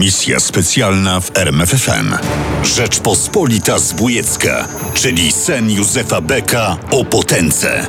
Misja specjalna w RMFFM. Rzeczpospolita Zbójecka, czyli sen Józefa Beka o potęce.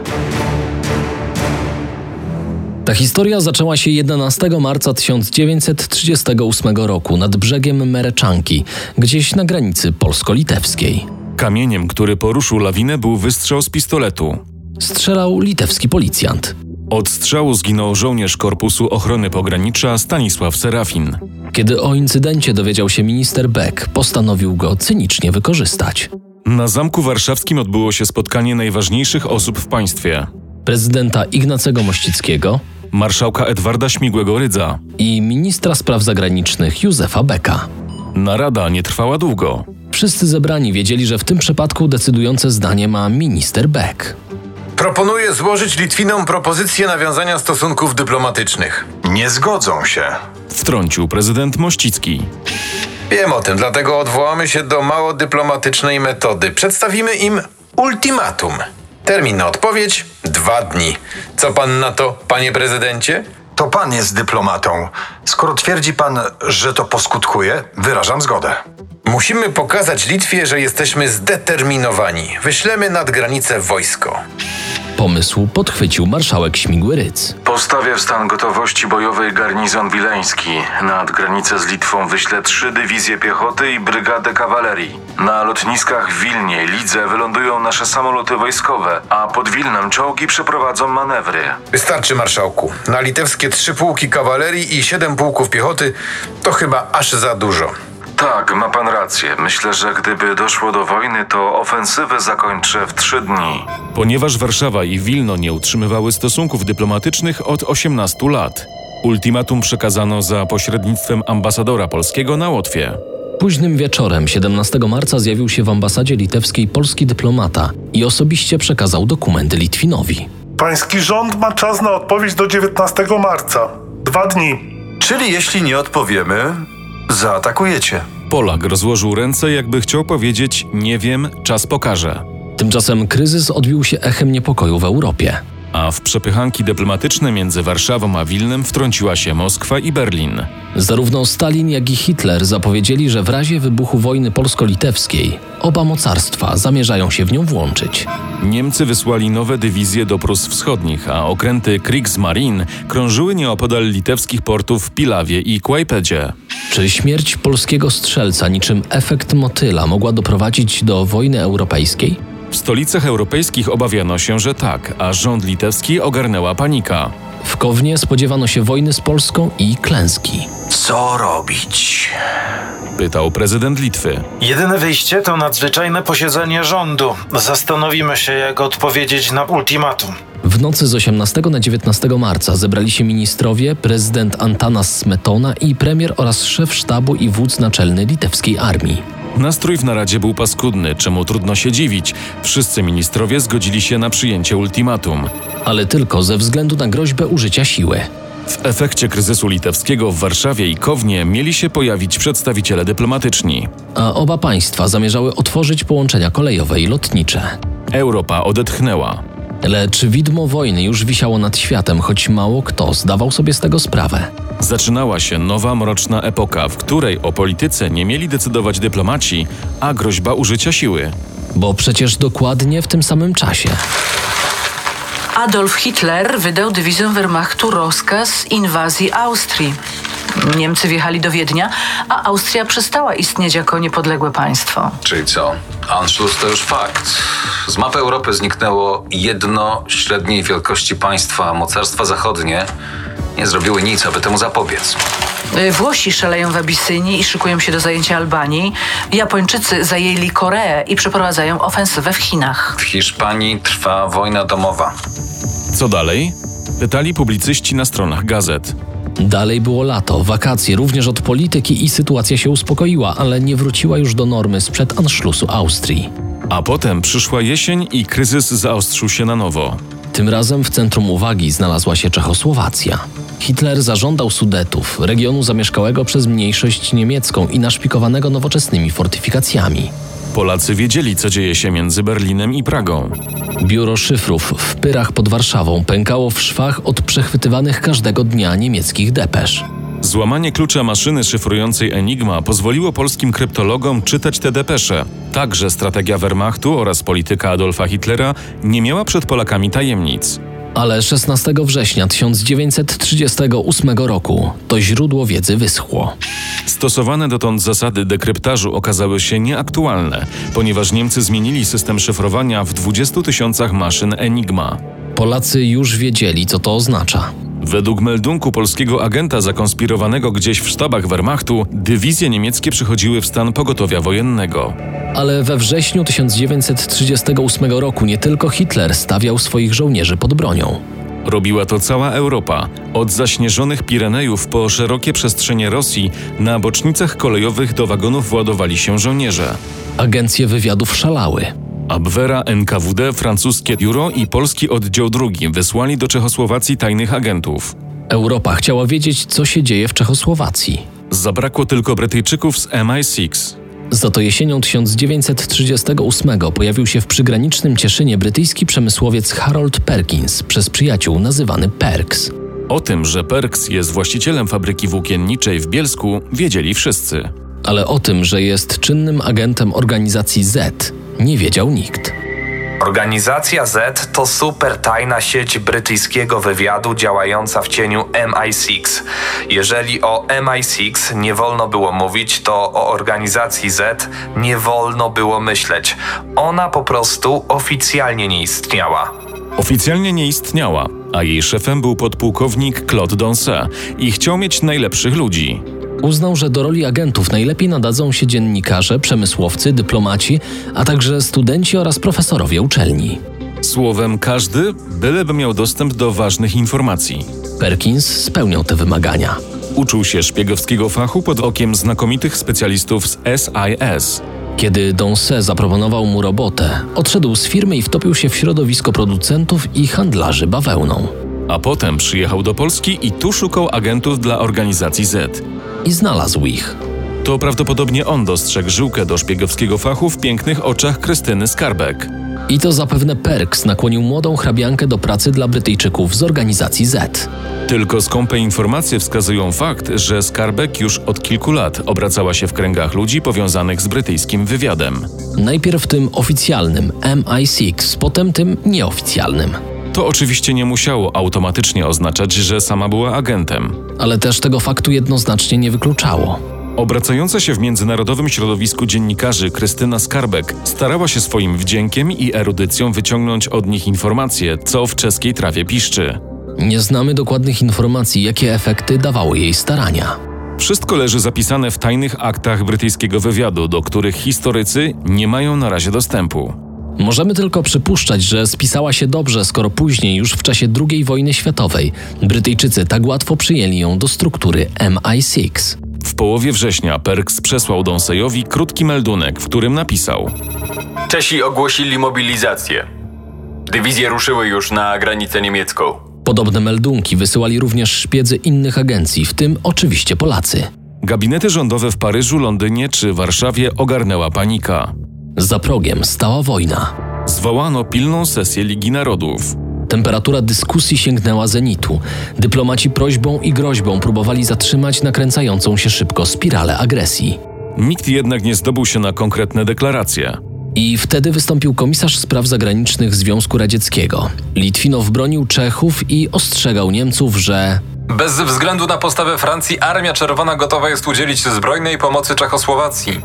Ta historia zaczęła się 11 marca 1938 roku nad brzegiem Mereczanki, gdzieś na granicy polsko-litewskiej. Kamieniem, który poruszył lawinę, był wystrzał z pistoletu. Strzelał litewski policjant. Od strzału zginął żołnierz Korpusu Ochrony Pogranicza Stanisław Serafin. Kiedy o incydencie dowiedział się minister Beck, postanowił go cynicznie wykorzystać. Na Zamku Warszawskim odbyło się spotkanie najważniejszych osób w państwie. Prezydenta Ignacego Mościckiego Marszałka Edwarda Śmigłego-Rydza. i ministra spraw zagranicznych Józefa Becka. Narada nie trwała długo. Wszyscy zebrani wiedzieli, że w tym przypadku decydujące zdanie ma minister Beck. Proponuję złożyć Litwinom propozycję nawiązania stosunków dyplomatycznych. Nie zgodzą się. Wtrącił prezydent Mościcki. Wiem o tym, dlatego odwołamy się do mało dyplomatycznej metody. Przedstawimy im ultimatum. Termin na odpowiedź dwa dni. Co pan na to, panie prezydencie? To pan jest dyplomatą. Skoro twierdzi pan, że to poskutkuje, wyrażam zgodę. Musimy pokazać Litwie, że jesteśmy zdeterminowani. Wyślemy nad granicę wojsko. Pomysł podchwycił marszałek Śmigły Rydz. Postawię w stan gotowości bojowej garnizon wileński. Nad granicę z Litwą wyślę trzy dywizje piechoty i brygadę kawalerii. Na lotniskach w Wilnie i Lidze wylądują nasze samoloty wojskowe, a pod Wilnem czołgi przeprowadzą manewry. Wystarczy, marszałku. Na litewskie trzy pułki kawalerii i siedem pułków piechoty to chyba aż za dużo. Tak, ma pan rację. Myślę, że gdyby doszło do wojny, to ofensywę zakończę w trzy dni. Ponieważ Warszawa i Wilno nie utrzymywały stosunków dyplomatycznych od 18 lat. Ultimatum przekazano za pośrednictwem ambasadora polskiego na Łotwie. Późnym wieczorem 17 marca zjawił się w ambasadzie litewskiej polski dyplomata i osobiście przekazał dokumenty Litwinowi. Pański rząd ma czas na odpowiedź do 19 marca. Dwa dni. Czyli jeśli nie odpowiemy, zaatakujecie. Polak rozłożył ręce, jakby chciał powiedzieć: Nie wiem, czas pokaże. Tymczasem kryzys odbił się echem niepokoju w Europie. A w przepychanki dyplomatyczne między Warszawą a Wilnem wtrąciła się Moskwa i Berlin. Zarówno Stalin, jak i Hitler zapowiedzieli, że w razie wybuchu wojny polsko-litewskiej oba mocarstwa zamierzają się w nią włączyć. Niemcy wysłali nowe dywizje do Prus Wschodnich, a okręty Kriegsmarine krążyły nieopodal litewskich portów w Pilawie i Kłajpedzie. Czy śmierć polskiego strzelca niczym efekt motyla mogła doprowadzić do wojny europejskiej? W stolicach europejskich obawiano się, że tak, a rząd litewski ogarnęła panika. W Kownie spodziewano się wojny z Polską i klęski. Co robić? Pytał prezydent Litwy. Jedyne wyjście to nadzwyczajne posiedzenie rządu. Zastanowimy się, jak odpowiedzieć na ultimatum. W nocy z 18 na 19 marca zebrali się ministrowie, prezydent Antanas Smetona i premier oraz szef sztabu i wódz naczelny litewskiej armii. Nastrój w naradzie był paskudny, czemu trudno się dziwić. Wszyscy ministrowie zgodzili się na przyjęcie ultimatum. Ale tylko ze względu na groźbę użycia siły. W efekcie kryzysu litewskiego w Warszawie i Kownie mieli się pojawić przedstawiciele dyplomatyczni. A oba państwa zamierzały otworzyć połączenia kolejowe i lotnicze. Europa odetchnęła. Lecz widmo wojny już wisiało nad światem, choć mało kto zdawał sobie z tego sprawę. Zaczynała się nowa mroczna epoka, w której o polityce nie mieli decydować dyplomaci, a groźba użycia siły. Bo przecież dokładnie w tym samym czasie Adolf Hitler wydał dywizjom Wehrmachtu rozkaz inwazji Austrii. Niemcy wjechali do Wiednia, a Austria przestała istnieć jako niepodległe państwo. Czyli co? Anschluss to już fakt. Z mapy Europy zniknęło jedno średniej wielkości państwa, a mocarstwa zachodnie nie zrobiły nic, aby temu zapobiec. Y, Włosi szaleją w Abysynii i szykują się do zajęcia Albanii. Japończycy zajęli Koreę i przeprowadzają ofensywę w Chinach. W Hiszpanii trwa wojna domowa. Co dalej? Pytali publicyści na stronach gazet. Dalej było lato, wakacje, również od polityki i sytuacja się uspokoiła, ale nie wróciła już do normy sprzed Anschlussu Austrii. A potem przyszła jesień i kryzys zaostrzył się na nowo. Tym razem w centrum uwagi znalazła się Czechosłowacja. Hitler zażądał Sudetów, regionu zamieszkałego przez mniejszość niemiecką i naszpikowanego nowoczesnymi fortyfikacjami. Polacy wiedzieli, co dzieje się między Berlinem i Pragą. Biuro szyfrów w Pyrach pod Warszawą pękało w szwach od przechwytywanych każdego dnia niemieckich depesz. Złamanie klucza maszyny szyfrującej Enigma pozwoliło polskim kryptologom czytać te depesze. Także strategia Wehrmachtu oraz polityka Adolfa Hitlera nie miała przed Polakami tajemnic. Ale 16 września 1938 roku to źródło wiedzy wyschło. Stosowane dotąd zasady dekryptażu okazały się nieaktualne, ponieważ Niemcy zmienili system szyfrowania w 20 tysiącach maszyn Enigma. Polacy już wiedzieli, co to oznacza. Według meldunku polskiego agenta zakonspirowanego gdzieś w sztabach Wehrmachtu, dywizje niemieckie przychodziły w stan pogotowia wojennego. Ale we wrześniu 1938 roku nie tylko Hitler stawiał swoich żołnierzy pod bronią. Robiła to cała Europa, od zaśnieżonych Pirenejów po szerokie przestrzenie Rosji, na bocznicach kolejowych do wagonów władowali się żołnierze. Agencje wywiadów szalały. Abwera, NKWD, francuskie biuro i polski oddział drugi wysłali do Czechosłowacji tajnych agentów. Europa chciała wiedzieć, co się dzieje w Czechosłowacji. Zabrakło tylko Brytyjczyków z MI6. Za to jesienią 1938 pojawił się w przygranicznym Cieszynie brytyjski przemysłowiec Harold Perkins, przez przyjaciół nazywany Perks. O tym, że Perks jest właścicielem fabryki włókienniczej w Bielsku, wiedzieli wszyscy. Ale o tym, że jest czynnym agentem organizacji Z, nie wiedział nikt. Organizacja Z to super tajna sieć brytyjskiego wywiadu działająca w cieniu MI6. Jeżeli o MI6 nie wolno było mówić, to o organizacji Z nie wolno było myśleć. Ona po prostu oficjalnie nie istniała. Oficjalnie nie istniała, a jej szefem był podpułkownik Claude Donce i chciał mieć najlepszych ludzi. Uznał, że do roli agentów najlepiej nadadzą się dziennikarze, przemysłowcy, dyplomaci, a także studenci oraz profesorowie uczelni. Słowem każdy, byleby miał dostęp do ważnych informacji. Perkins spełniał te wymagania. Uczył się szpiegowskiego fachu pod okiem znakomitych specjalistów z SIS. Kiedy Donce zaproponował mu robotę, odszedł z firmy i wtopił się w środowisko producentów i handlarzy bawełną. A potem przyjechał do Polski i tu szukał agentów dla organizacji Z. I znalazł ich. To prawdopodobnie on dostrzegł żyłkę do szpiegowskiego fachu w pięknych oczach Krystyny Skarbek. I to zapewne Perks nakłonił młodą hrabiankę do pracy dla Brytyjczyków z organizacji Z. Tylko skąpe informacje wskazują fakt, że Skarbek już od kilku lat obracała się w kręgach ludzi powiązanych z brytyjskim wywiadem. Najpierw tym oficjalnym MI6, potem tym nieoficjalnym. To oczywiście nie musiało automatycznie oznaczać, że sama była agentem. Ale też tego faktu jednoznacznie nie wykluczało. Obracająca się w międzynarodowym środowisku dziennikarzy Krystyna Skarbek starała się swoim wdziękiem i erudycją wyciągnąć od nich informacje, co w czeskiej trawie piszczy. Nie znamy dokładnych informacji, jakie efekty dawały jej starania. Wszystko leży zapisane w tajnych aktach brytyjskiego wywiadu, do których historycy nie mają na razie dostępu. Możemy tylko przypuszczać, że spisała się dobrze, skoro później, już w czasie II wojny światowej, Brytyjczycy tak łatwo przyjęli ją do struktury MI6. W połowie września Perks przesłał Donsejowi krótki meldunek, w którym napisał: Czesi ogłosili mobilizację. Dywizje ruszyły już na granicę niemiecką. Podobne meldunki wysyłali również szpiedzy innych agencji, w tym oczywiście Polacy. Gabinety rządowe w Paryżu, Londynie czy Warszawie ogarnęła panika. Za progiem stała wojna. Zwołano pilną sesję Ligi Narodów. Temperatura dyskusji sięgnęła zenitu. Dyplomaci prośbą i groźbą próbowali zatrzymać nakręcającą się szybko spiralę agresji. Nikt jednak nie zdobył się na konkretne deklaracje. I wtedy wystąpił komisarz spraw zagranicznych Związku Radzieckiego. Litwinow bronił Czechów i ostrzegał Niemców, że Bez względu na postawę Francji, Armia Czerwona gotowa jest udzielić zbrojnej pomocy Czechosłowacji.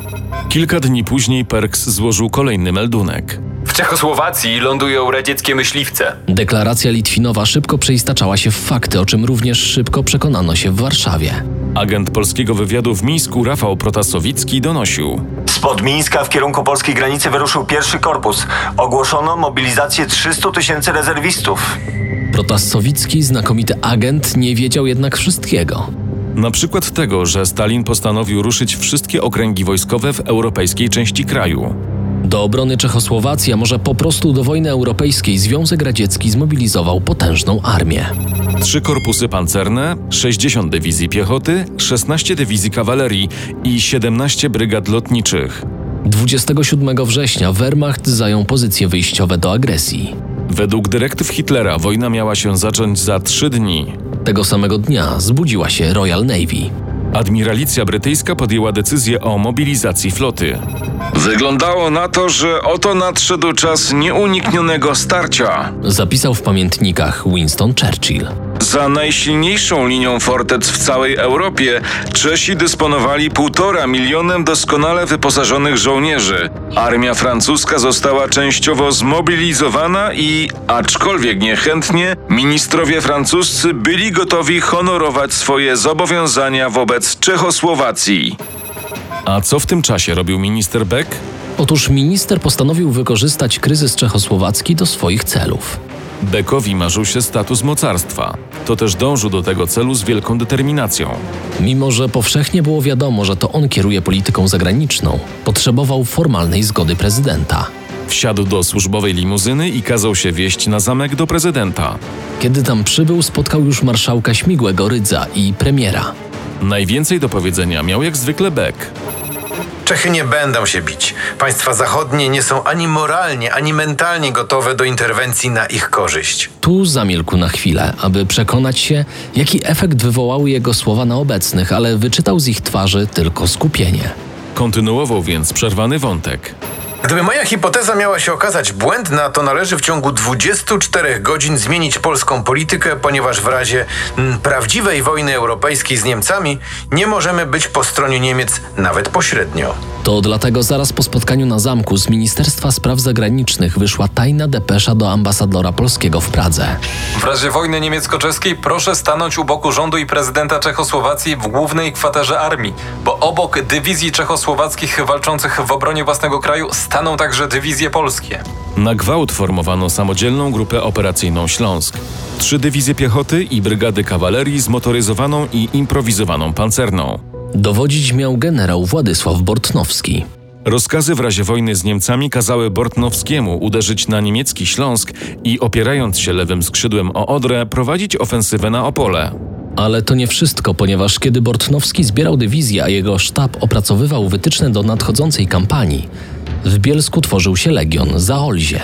Kilka dni później Perks złożył kolejny meldunek. W Czechosłowacji lądują radzieckie myśliwce. deklaracja Litwinowa szybko przeistaczała się w fakty, o czym również szybko przekonano się w Warszawie. Agent polskiego wywiadu w Mińsku Rafał Protasowicki donosił. Spod Mińska w kierunku polskiej granicy wyruszył pierwszy korpus. Ogłoszono mobilizację 300 tysięcy rezerwistów. Protasowicki, znakomity agent, nie wiedział jednak wszystkiego. Na przykład tego, że Stalin postanowił ruszyć wszystkie okręgi wojskowe w europejskiej części kraju. Do obrony Czechosłowacji, a może po prostu do wojny europejskiej, Związek Radziecki zmobilizował potężną armię. Trzy korpusy pancerne, 60 dywizji piechoty, 16 dywizji kawalerii i 17 brygad lotniczych. 27 września Wehrmacht zajął pozycje wyjściowe do agresji. Według dyrektyw Hitlera wojna miała się zacząć za trzy dni. Tego samego dnia zbudziła się Royal Navy. Admiralicja brytyjska podjęła decyzję o mobilizacji floty. Wyglądało na to, że oto nadszedł czas nieuniknionego starcia. Zapisał w pamiętnikach Winston Churchill. Za najsilniejszą linią fortec w całej Europie Czesi dysponowali półtora milionem doskonale wyposażonych żołnierzy. Armia francuska została częściowo zmobilizowana i, aczkolwiek niechętnie, ministrowie francuscy byli gotowi honorować swoje zobowiązania wobec Czechosłowacji. A co w tym czasie robił minister Beck? Otóż minister postanowił wykorzystać kryzys czechosłowacki do swoich celów. Beckowi marzył się status mocarstwa. To też dążył do tego celu z wielką determinacją. Mimo, że powszechnie było wiadomo, że to on kieruje polityką zagraniczną, potrzebował formalnej zgody prezydenta. Wsiadł do służbowej limuzyny i kazał się wieść na zamek do prezydenta. Kiedy tam przybył, spotkał już marszałka Śmigłego Rydza i premiera. Najwięcej do powiedzenia miał jak zwykle Beck. Czechy nie będą się bić. Państwa zachodnie nie są ani moralnie, ani mentalnie gotowe do interwencji na ich korzyść. Tu zamilkł na chwilę, aby przekonać się, jaki efekt wywołały jego słowa na obecnych, ale wyczytał z ich twarzy tylko skupienie. Kontynuował więc przerwany wątek. Gdyby moja hipoteza miała się okazać błędna, to należy w ciągu 24 godzin zmienić polską politykę, ponieważ w razie mm, prawdziwej wojny europejskiej z Niemcami nie możemy być po stronie Niemiec nawet pośrednio. To dlatego zaraz po spotkaniu na zamku z Ministerstwa Spraw Zagranicznych wyszła tajna depesza do ambasadora polskiego w Pradze. W razie wojny niemiecko-czeskiej proszę stanąć u boku rządu i prezydenta Czechosłowacji w głównej kwaterze armii, bo obok dywizji czechosłowackich walczących w obronie własnego kraju staną także dywizje polskie. Na gwałt formowano samodzielną grupę operacyjną Śląsk. Trzy dywizje piechoty i brygady kawalerii zmotoryzowaną i improwizowaną pancerną. Dowodzić miał generał Władysław Bortnowski. Rozkazy w razie wojny z Niemcami kazały Bortnowskiemu uderzyć na niemiecki Śląsk i opierając się lewym skrzydłem o Odrę prowadzić ofensywę na Opole. Ale to nie wszystko, ponieważ kiedy Bortnowski zbierał dywizję, a jego sztab opracowywał wytyczne do nadchodzącej kampanii, w Bielsku tworzył się Legion Zaolzie.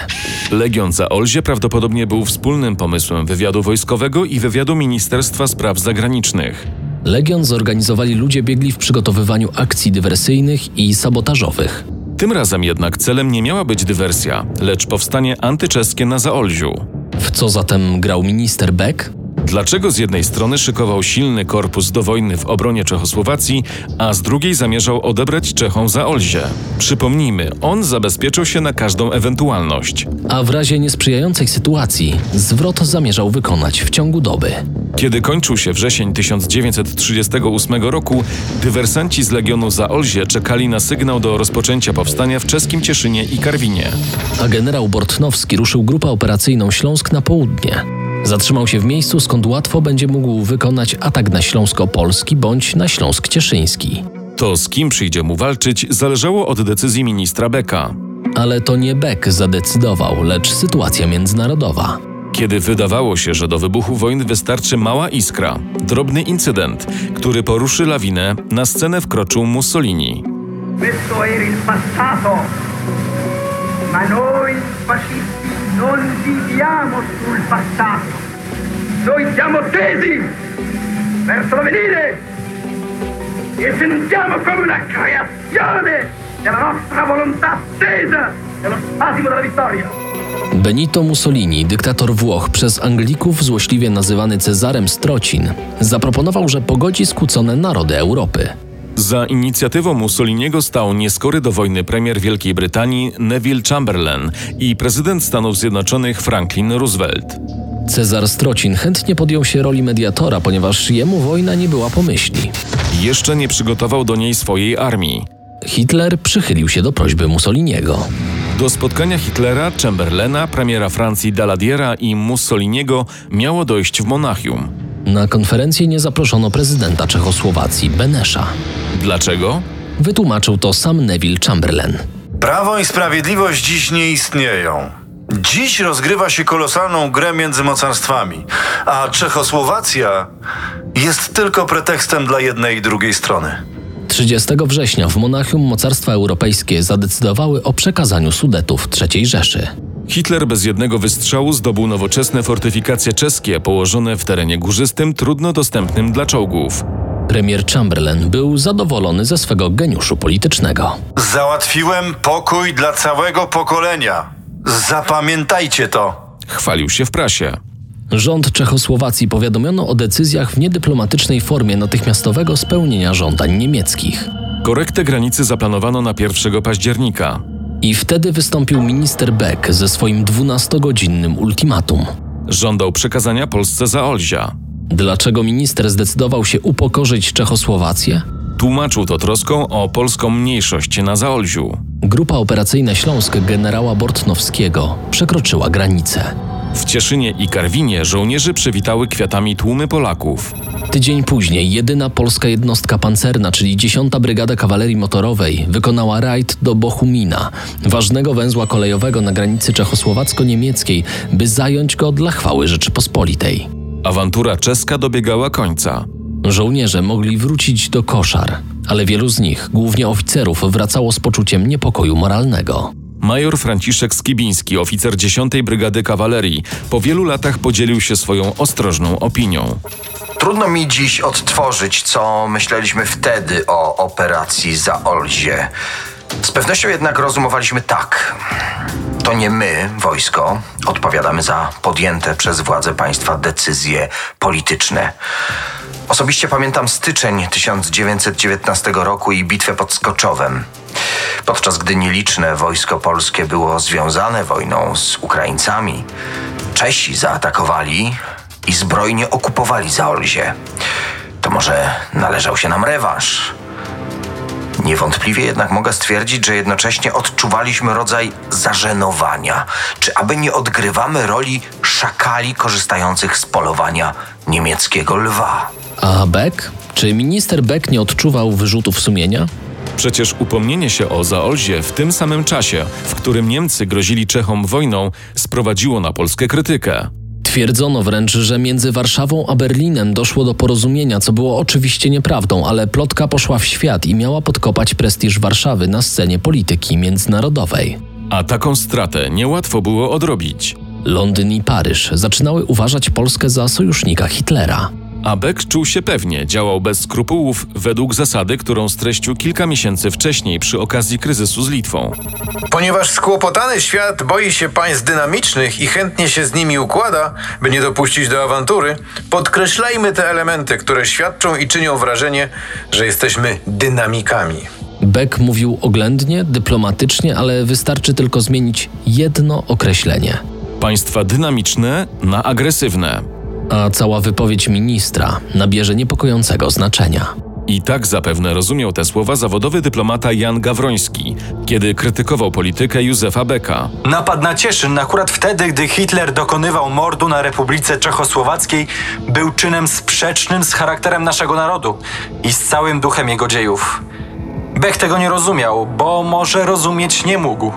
Legion Zaolzie prawdopodobnie był wspólnym pomysłem wywiadu wojskowego i wywiadu Ministerstwa Spraw Zagranicznych. Legion zorganizowali ludzie biegli w przygotowywaniu akcji dywersyjnych i sabotażowych. Tym razem jednak celem nie miała być dywersja, lecz powstanie antyczeskie na Zaolziu. W co zatem grał minister Beck? Dlaczego z jednej strony szykował silny korpus do wojny w obronie Czechosłowacji, a z drugiej zamierzał odebrać Czechom Zaolzie? Przypomnijmy, on zabezpieczył się na każdą ewentualność. A w razie niesprzyjającej sytuacji zwrot zamierzał wykonać w ciągu doby. Kiedy kończył się wrzesień 1938 roku, dywersanci z Legionu Zaolzie czekali na sygnał do rozpoczęcia powstania w czeskim Cieszynie i Karwinie. A generał Bortnowski ruszył grupę operacyjną Śląsk na południe. Zatrzymał się w miejscu, skąd łatwo będzie mógł wykonać atak na Śląsko-Polski bądź na Śląsk Cieszyński. To z kim przyjdzie mu walczyć, zależało od decyzji ministra Becka. Ale to nie Beck zadecydował, lecz sytuacja międzynarodowa. Kiedy wydawało się, że do wybuchu wojny wystarczy mała iskra, drobny incydent, który poruszy lawinę, na scenę wkroczył Mussolini. Questo era il passato, ma noi fascisti non viviamo sul passato. Noi siamo tesi verso l'avvenire e sentiamo come una creazione della nostra volontà attesa dello spasimo della vittoria. Benito Mussolini, dyktator Włoch, przez Anglików złośliwie nazywany Cezarem Strocin, zaproponował, że pogodzi skłócone narody Europy. Za inicjatywą Mussoliniego stał nieskory do wojny premier Wielkiej Brytanii Neville Chamberlain i prezydent Stanów Zjednoczonych Franklin Roosevelt. Cezar Strocin chętnie podjął się roli mediatora, ponieważ jemu wojna nie była pomyśli. Jeszcze nie przygotował do niej swojej armii. Hitler przychylił się do prośby Mussoliniego. Do spotkania Hitlera, Chamberlaina, premiera Francji Daladiera i Mussoliniego miało dojść w Monachium. Na konferencję nie zaproszono prezydenta Czechosłowacji Benesza. Dlaczego? Wytłumaczył to sam Neville Chamberlain. Prawo i sprawiedliwość dziś nie istnieją. Dziś rozgrywa się kolosalną grę między mocarstwami, a Czechosłowacja jest tylko pretekstem dla jednej i drugiej strony. 30 września w Monachium mocarstwa europejskie zadecydowały o przekazaniu Sudetów III Rzeszy. Hitler bez jednego wystrzału zdobył nowoczesne fortyfikacje czeskie położone w terenie górzystym, trudno dostępnym dla czołgów. Premier Chamberlain był zadowolony ze swego geniuszu politycznego. Załatwiłem pokój dla całego pokolenia. Zapamiętajcie to. Chwalił się w prasie. Rząd Czechosłowacji powiadomiono o decyzjach w niedyplomatycznej formie natychmiastowego spełnienia żądań niemieckich. Korektę granicy zaplanowano na 1 października. I wtedy wystąpił minister Beck ze swoim 12-godzinnym ultimatum. Żądał przekazania Polsce Zaolzia. Dlaczego minister zdecydował się upokorzyć Czechosłowację? Tłumaczył to troską o polską mniejszość na Zaolziu. Grupa operacyjna Śląsk generała Bortnowskiego przekroczyła granicę. W Cieszynie i Karwinie żołnierzy przywitały kwiatami tłumy Polaków. Tydzień później jedyna polska jednostka pancerna, czyli 10 Brygada Kawalerii Motorowej, wykonała rajd do Bochumina, ważnego węzła kolejowego na granicy czechosłowacko-niemieckiej, by zająć go dla chwały Rzeczypospolitej. Awantura czeska dobiegała końca. Żołnierze mogli wrócić do koszar, ale wielu z nich, głównie oficerów, wracało z poczuciem niepokoju moralnego. Major Franciszek Skibiński, oficer 10 Brygady Kawalerii, po wielu latach podzielił się swoją ostrożną opinią. Trudno mi dziś odtworzyć, co myśleliśmy wtedy o operacji Zaolzie. Z pewnością jednak rozumowaliśmy tak. To nie my, wojsko, odpowiadamy za podjęte przez władze państwa decyzje polityczne. Osobiście pamiętam styczeń 1919 roku i bitwę pod Skoczowem. Podczas gdy nieliczne wojsko polskie było związane wojną z Ukraińcami, Czesi zaatakowali i zbrojnie okupowali Zaolzie. To może należał się nam rewanż. Niewątpliwie jednak mogę stwierdzić, że jednocześnie odczuwaliśmy rodzaj zażenowania, czy aby nie odgrywamy roli szakali korzystających z polowania niemieckiego lwa. A Beck? Czy minister Beck nie odczuwał wyrzutów sumienia? Przecież upomnienie się o Zaolzie w tym samym czasie, w którym Niemcy grozili Czechom wojną, sprowadziło na Polskę krytykę. Twierdzono wręcz, że między Warszawą a Berlinem doszło do porozumienia, co było oczywiście nieprawdą, ale plotka poszła w świat i miała podkopać prestiż Warszawy na scenie polityki międzynarodowej. A taką stratę niełatwo było odrobić. Londyn i Paryż zaczynały uważać Polskę za sojusznika Hitlera. A Beck czuł się pewnie, działał bez skrupułów według zasady, którą streścił kilka miesięcy wcześniej przy okazji kryzysu z Litwą. Ponieważ skłopotany świat boi się państw dynamicznych i chętnie się z nimi układa, by nie dopuścić do awantury, podkreślajmy te elementy, które świadczą i czynią wrażenie, że jesteśmy dynamikami. Beck mówił oględnie, dyplomatycznie, ale wystarczy tylko zmienić jedno określenie. Państwa dynamiczne na agresywne. A cała wypowiedź ministra nabierze niepokojącego znaczenia. I tak zapewne rozumiał te słowa zawodowy dyplomata Jan Gawroński, kiedy krytykował politykę Józefa Becka. Napad na Cieszyn akurat wtedy, gdy Hitler dokonywał mordu na Republice Czechosłowackiej, był czynem sprzecznym z charakterem naszego narodu i z całym duchem jego dziejów. Beck tego nie rozumiał, bo może rozumieć nie mógł.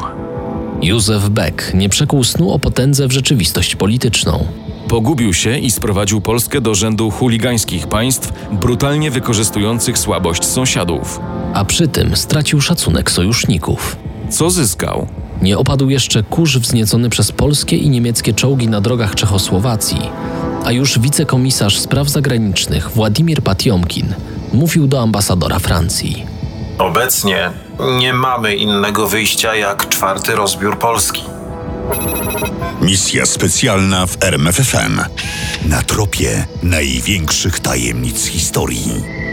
Józef Beck nie przekuł snu o potędze w rzeczywistość polityczną. Pogubił się i sprowadził Polskę do rzędu chuligańskich państw, brutalnie wykorzystujących słabość sąsiadów. A przy tym stracił szacunek sojuszników. Co zyskał? Nie opadł jeszcze kurz wzniecony przez polskie i niemieckie czołgi na drogach Czechosłowacji, a już wicekomisarz spraw zagranicznych Władimir Patiomkin mówił do ambasadora Francji. Obecnie nie mamy innego wyjścia jak czwarty rozbiór Polski. Misja specjalna w RMFFM. Na tropie największych tajemnic historii.